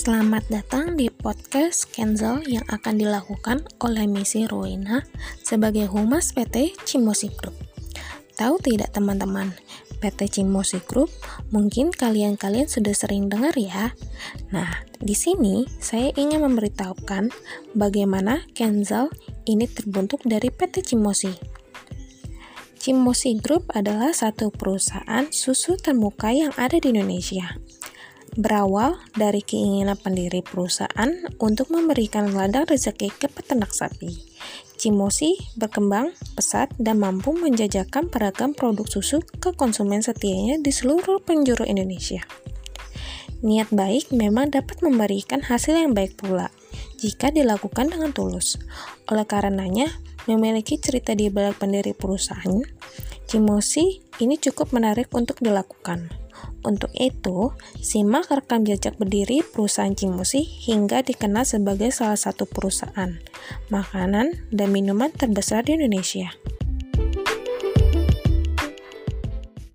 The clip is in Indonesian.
Selamat datang di podcast Kenzel yang akan dilakukan oleh Misi Rowena sebagai Humas PT Cimosi Group. Tahu tidak teman-teman, PT Cimosi Group mungkin kalian-kalian sudah sering dengar ya. Nah, di sini saya ingin memberitahukan bagaimana Kenzel ini terbentuk dari PT Cimosi. Cimosi Group adalah satu perusahaan susu terbuka yang ada di Indonesia berawal dari keinginan pendiri perusahaan untuk memberikan ladang rezeki ke peternak sapi. Cimosi berkembang pesat dan mampu menjajakan beragam produk susu ke konsumen setianya di seluruh penjuru Indonesia. Niat baik memang dapat memberikan hasil yang baik pula jika dilakukan dengan tulus. Oleh karenanya, memiliki cerita di balik pendiri perusahaan, Cimosi ini cukup menarik untuk dilakukan. Untuk itu, simak rekam jejak berdiri perusahaan Cimusi hingga dikenal sebagai salah satu perusahaan makanan dan minuman terbesar di Indonesia.